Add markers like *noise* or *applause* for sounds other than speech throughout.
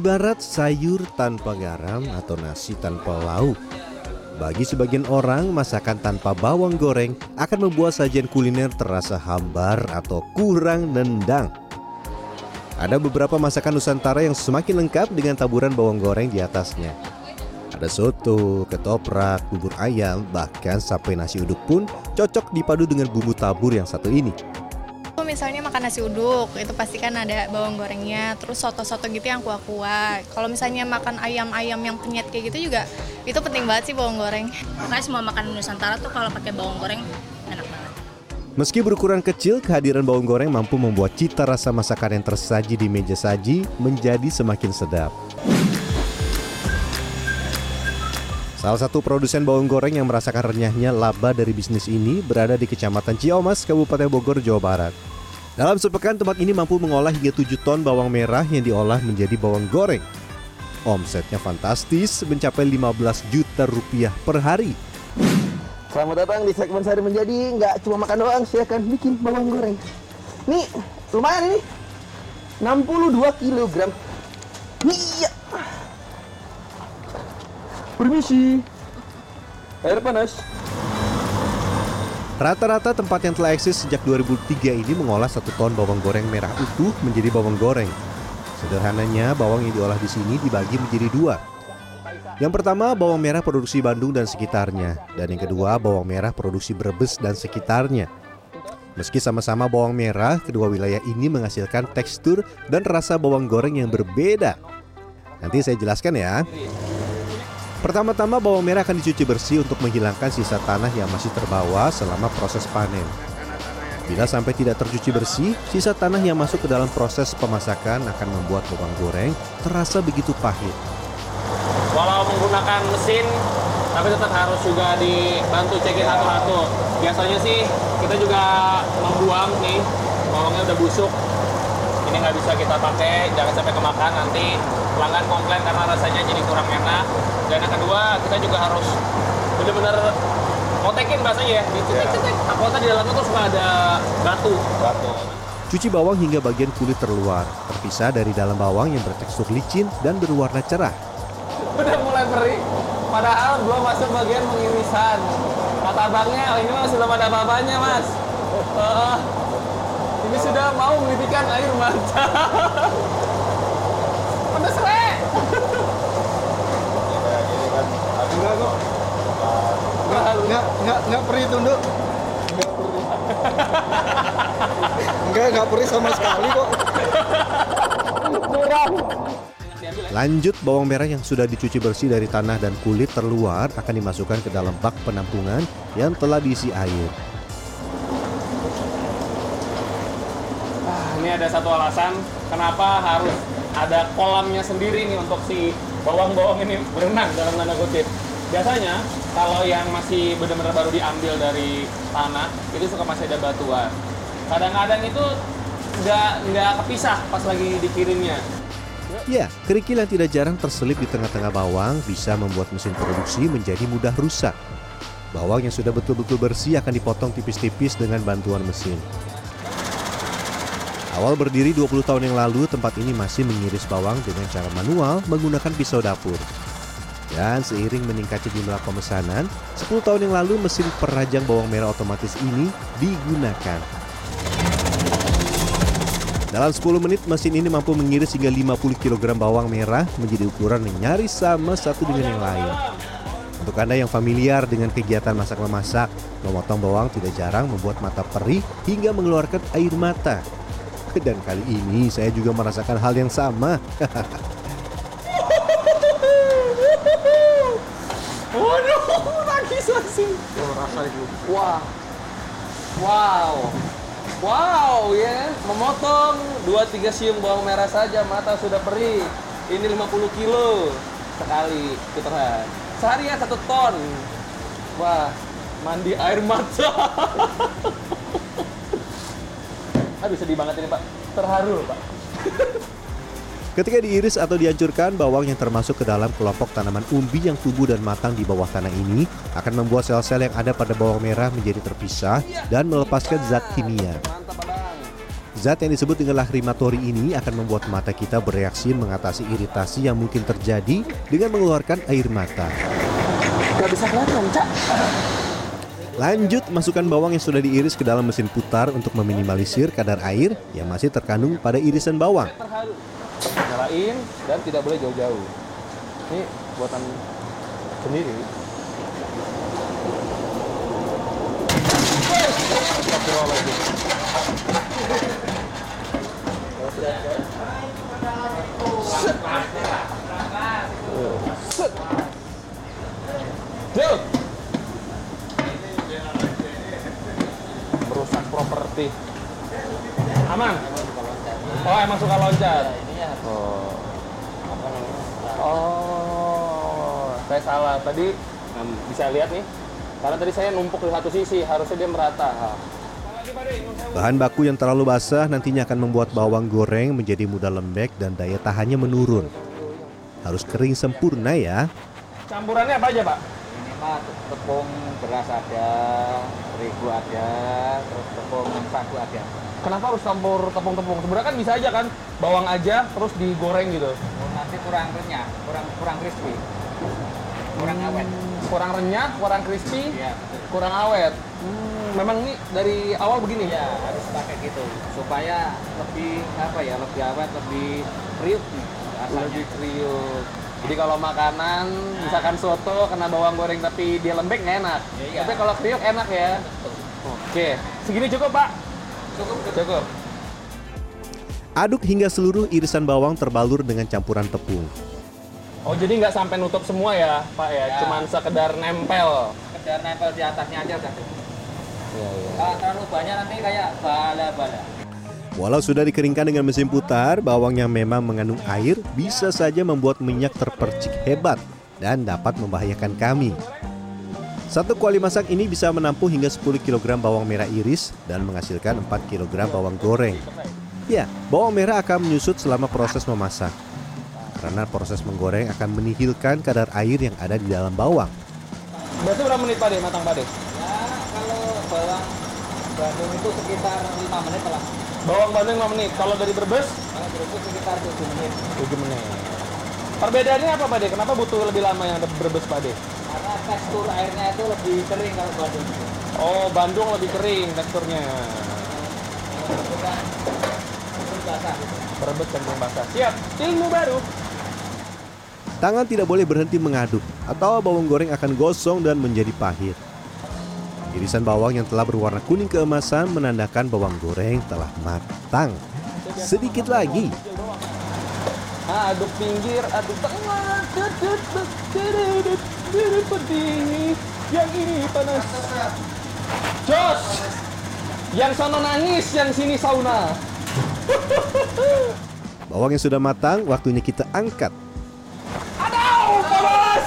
Ibarat sayur tanpa garam atau nasi tanpa lauk. Bagi sebagian orang, masakan tanpa bawang goreng akan membuat sajian kuliner terasa hambar atau kurang nendang. Ada beberapa masakan Nusantara yang semakin lengkap dengan taburan bawang goreng di atasnya. Ada soto, ketoprak, bubur ayam, bahkan sampai nasi uduk pun cocok dipadu dengan bumbu tabur yang satu ini. Misalnya makan nasi uduk, itu pasti kan ada bawang gorengnya, terus soto-soto gitu yang kuah-kuah. Kalau misalnya makan ayam-ayam yang penyet kayak gitu juga, itu penting banget sih bawang goreng. Makanya semua makanan Nusantara tuh kalau pakai bawang goreng enak banget. Meski berukuran kecil, kehadiran bawang goreng mampu membuat cita rasa masakan yang tersaji di meja saji menjadi semakin sedap. Salah satu produsen bawang goreng yang merasakan renyahnya laba dari bisnis ini berada di Kecamatan Ciamas, Kabupaten Bogor, Jawa Barat. Dalam sepekan tempat ini mampu mengolah hingga 7 ton bawang merah yang diolah menjadi bawang goreng. Omsetnya fantastis mencapai 15 juta rupiah per hari. Selamat datang di segmen Sari Menjadi. Nggak cuma makan doang, saya akan bikin bawang goreng. Nih, lumayan ini. 62 kilogram. Iya. Permisi. Air panas. Rata-rata tempat yang telah eksis sejak 2003 ini mengolah satu ton bawang goreng merah utuh menjadi bawang goreng. Sederhananya, bawang yang diolah di sini dibagi menjadi dua. Yang pertama, bawang merah produksi Bandung dan sekitarnya. Dan yang kedua, bawang merah produksi Brebes dan sekitarnya. Meski sama-sama bawang merah, kedua wilayah ini menghasilkan tekstur dan rasa bawang goreng yang berbeda. Nanti saya jelaskan ya. Pertama-tama bawang merah akan dicuci bersih untuk menghilangkan sisa tanah yang masih terbawa selama proses panen. Bila sampai tidak tercuci bersih, sisa tanah yang masuk ke dalam proses pemasakan akan membuat bawang goreng terasa begitu pahit. Walau menggunakan mesin, tapi tetap harus juga dibantu cekin satu-satu. Biasanya sih kita juga membuang nih, bawangnya udah busuk. Ini nggak bisa kita pakai, jangan sampai kemakan nanti pelanggan komplain karena rasanya jadi kurang enak. Dan yang kedua, kita juga harus benar-benar motekin bahasanya ya, dicetek-cetek. Takutnya di dalamnya tuh suka ada batu. Batu. Cuci bawang hingga bagian kulit terluar, terpisah dari dalam bawang yang bertekstur licin dan berwarna cerah. Udah mulai perih, padahal belum masuk bagian pengirisan. Kata abangnya, oh, ini masih belum ada apa-apanya mas. *laughs* Uh, ini sudah mau menitikkan air mata. Pedes re. Enggak kok. Enggak, enggak, enggak, enggak perih tunduk. Enggak perih. Enggak, enggak perih sama sekali kok. Lanjut, bawang merah yang sudah dicuci bersih dari tanah dan kulit terluar akan dimasukkan ke dalam bak penampungan yang telah diisi air. Ini ada satu alasan kenapa harus ada kolamnya sendiri nih untuk si bawang-bawang ini berenang dalam tanda kutip. Biasanya kalau yang masih benar-benar baru diambil dari tanah itu suka masih ada batuan. Kadang-kadang itu nggak nggak kepisah pas lagi dikirimnya. Ya, kerikil yang tidak jarang terselip di tengah-tengah bawang bisa membuat mesin produksi menjadi mudah rusak. Bawang yang sudah betul-betul bersih akan dipotong tipis-tipis dengan bantuan mesin. Awal berdiri 20 tahun yang lalu, tempat ini masih mengiris bawang dengan cara manual menggunakan pisau dapur. Dan seiring meningkatnya jumlah pemesanan, 10 tahun yang lalu mesin perajang bawang merah otomatis ini digunakan. Dalam 10 menit, mesin ini mampu mengiris hingga 50 kg bawang merah menjadi ukuran yang nyaris sama satu dengan yang lain. Untuk Anda yang familiar dengan kegiatan masak-memasak, memotong bawang tidak jarang membuat mata perih hingga mengeluarkan air mata. *laughs* Dan kali ini saya juga merasakan hal yang sama. *laughs* Waduh, nangis langsung. Oh, rasa itu. Wah, wow, wow ya, memotong 2-3 siung bawang merah saja mata sudah perih. Ini 50 kilo sekali putaran. Sehari ya satu ton. Wah, mandi air mata. *laughs* Aduh sedih banget ini pak, terharu loh pak. Ketika diiris atau dihancurkan, bawang yang termasuk ke dalam kelompok tanaman umbi yang tumbuh dan matang di bawah tanah ini akan membuat sel-sel yang ada pada bawang merah menjadi terpisah dan melepaskan zat kimia. Zat yang disebut dengan lahrimatori ini akan membuat mata kita bereaksi mengatasi iritasi yang mungkin terjadi dengan mengeluarkan air mata. Gak bisa kelihatan, Cak. Lanjut, masukkan bawang yang sudah diiris ke dalam mesin putar untuk meminimalisir kadar air yang masih terkandung pada irisan bawang. nyalain dan tidak boleh jauh-jauh ini buatan sendiri properti aman? Oh emang suka loncat? Oh. Oh saya salah. Tadi bisa lihat nih. Karena tadi saya numpuk di satu sisi harusnya dia merata. Ha. Bahan baku yang terlalu basah nantinya akan membuat bawang goreng menjadi mudah lembek dan daya tahannya menurun. Harus kering sempurna ya. campurannya apa aja pak? Ini mah tepung beras ada, terigu ada, terus tepung sagu ada. kenapa harus campur tepung-tepung sebenarnya kan bisa aja kan bawang aja terus digoreng gitu Oh, nanti kurang renyah, kurang kurang crispy, kurang awet. kurang renyah kurang crispy betul. kurang awet Hmm, memang ini dari awal begini Iya, harus pakai gitu supaya lebih apa ya, lebih awet, lebih kriuk nih rasanya. lebih kriuk. Jadi kalau makanan, misalkan soto kena bawang goreng tapi dia lembek nggak enak. Iya. Tapi kalau kriuk enak ya. Oke, segini cukup pak? Cukup, cukup. Aduk hingga seluruh irisan bawang terbalur dengan campuran tepung. Oh jadi nggak sampai nutup semua ya pak ya? Ya. Cuman sekedar nempel. Sekedar nempel di atasnya aja udah. Iya iya. Kalau terlalu banyak nanti kayak bala-bala. Walau sudah dikeringkan dengan mesin putar, bawang yang memang mengandung air bisa saja membuat minyak terpercik hebat dan dapat membahayakan kami. Satu kuali masak ini bisa menampung hingga 10 kg bawang merah iris dan menghasilkan 4 kg bawang goreng. Ya, bawang merah akan menyusut selama proses memasak. Karena proses menggoreng akan menihilkan kadar air yang ada di dalam bawang. Berarti berapa menit pak deh matang pak deh? Ya, kalau bawang Bandung itu sekitar 5 menit lah. Bawang Bandung 5 menit. Kalau dari Brebes Kalau berikut sekitar 7 menit. 7 menit. Perbedaannya apa pak deh? Kenapa butuh lebih lama yang ada Brebes pak deh? Karena tekstur airnya itu lebih kering kalau Bandung. Oh Bandung lebih kering teksturnya. Brebes cenderung basah. Siap. Ilmu baru. Tangan tidak boleh berhenti mengaduk atau bawang goreng akan gosong dan menjadi pahit. Irisan bawang yang telah berwarna kuning keemasan menandakan bawang goreng telah matang. Sedikit lagi. Aduk pinggir, aduk tengah, dedet, pedih. Yang ini panas. Jos! Yang sana nangis, yang sini sauna. *laughs* Bawang yang sudah matang, waktunya kita angkat. Aduh, panas!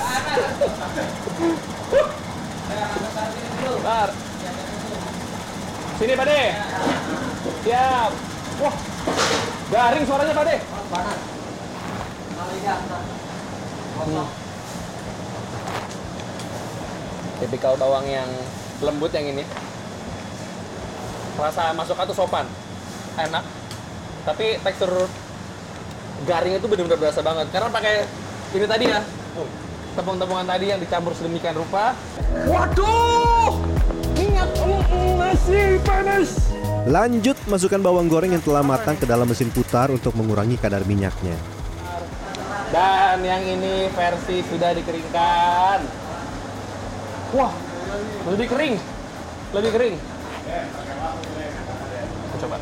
Bentar. Sini, Pak De. Siap. Wah, garing suaranya, Pak De. Tipikal bawang yang lembut yang ini. Rasa masuknya tuh sopan. Enak. Tapi tekstur garing itu benar-benar berasa banget. Karena pakai ini tadi ya. Tepung-tepungan tadi yang dicampur sedemikian rupa. Waduh! Minyak masih panas. Lanjut, masukkan bawang goreng yang telah matang ke dalam mesin putar untuk mengurangi kadar minyaknya. Dan yang ini versi sudah dikeringkan. Wah, lebih kering. Lebih kering. Kita coba.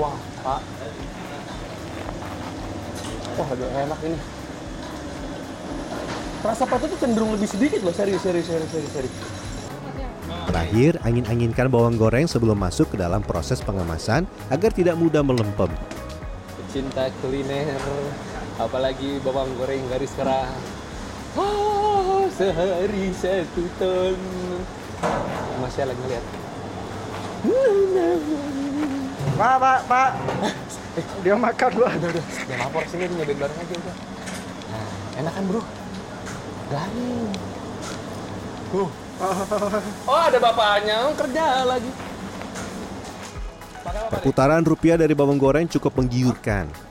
Wah, Pak. Wah, agak enak ini. Rasa patut tuh cenderung lebih sedikit loh, serius, serius, serius, serius, serius. Terakhir, angin-anginkan bawang goreng sebelum masuk ke dalam proses pengemasan agar tidak mudah melempem. Pecinta kuliner, apalagi bawang goreng garis keras. Oh, sehari satu ton. Masih lagi ngeliat. Pak, pak, pak. Dia makan lu. Udah, udah. Jangan lapor sini, nyobain bareng aja udah. Nah, enak kan bro? Garing. Tuh. Oh, ada bapaknya, oh, kerja lagi. Perputaran rupiah dari bawang goreng cukup menggiurkan.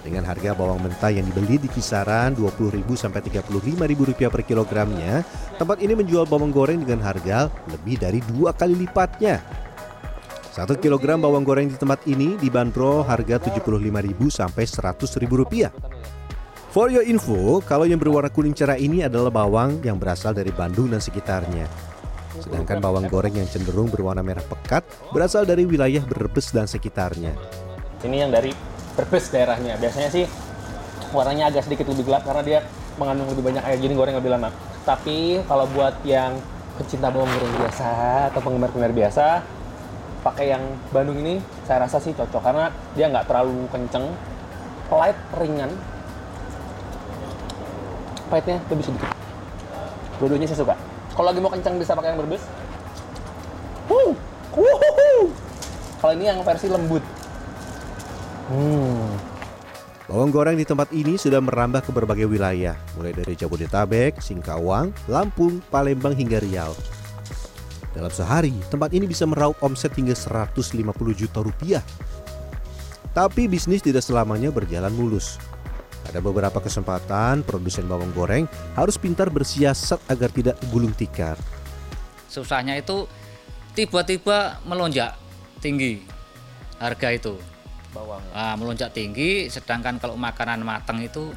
Dengan harga bawang mentah yang dibeli di kisaran Rp20.000 sampai Rp35.000 per kilogramnya, tempat ini menjual bawang goreng dengan harga lebih dari dua kali lipatnya. Satu kilogram bawang goreng di tempat ini dibanderol harga Rp75.000 sampai Rp100.000. For your info, kalau yang berwarna kuning cerah ini adalah bawang yang berasal dari Bandung dan sekitarnya. Sedangkan bawang goreng yang cenderung berwarna merah pekat berasal dari wilayah Brebes dan sekitarnya. Ini yang dari Brebes daerahnya. Biasanya sih warnanya agak sedikit lebih gelap karena dia mengandung lebih banyak air jadi goreng lebih lama. Tapi kalau buat yang pecinta bawang goreng biasa atau penggemar-penggemar biasa, pakai yang Bandung ini saya rasa sih cocok karena dia nggak terlalu kenceng, light, ringan. Pahitnya lebih sedikit. Dua-duanya saya suka. Kalau lagi mau kenceng bisa pakai yang Brebes. Wuh. Kalau ini yang versi lembut. Hmm. Bawang goreng di tempat ini sudah merambah ke berbagai wilayah, mulai dari Jabodetabek, Singkawang, Lampung, Palembang hingga Riau. Dalam sehari, tempat ini bisa meraup omset hingga 150 juta rupiah. Tapi bisnis tidak selamanya berjalan mulus. Ada beberapa kesempatan produsen bawang goreng harus pintar bersiasat agar tidak gulung tikar. susahnya itu tiba-tiba melonjak tinggi harga itu Bawang. Ah, melonjak tinggi sedangkan kalau makanan matang itu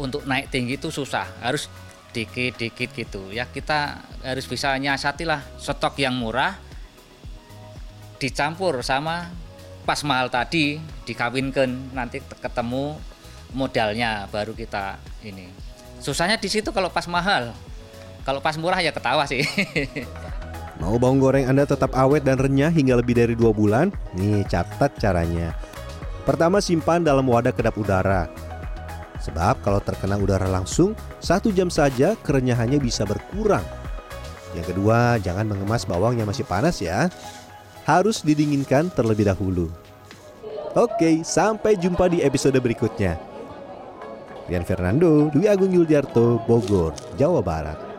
untuk naik tinggi itu susah harus dikit-dikit gitu ya kita harus bisa nyiasatilah stok yang murah dicampur sama pas mahal tadi dikawinkan nanti ketemu modalnya baru kita ini susahnya di situ kalau pas mahal kalau pas murah ya ketawa sih *laughs* Mau bawang goreng Anda tetap awet dan renyah hingga lebih dari dua bulan? Nih, catat caranya. Pertama, simpan dalam wadah kedap udara. Sebab kalau terkena udara langsung, satu jam saja kerenyahannya bisa berkurang. Yang kedua, jangan mengemas bawang yang masih panas ya. Harus didinginkan terlebih dahulu. Oke, sampai jumpa di episode berikutnya. Rian Fernando, Dwi Agung Yuldiarto, Bogor, Jawa Barat.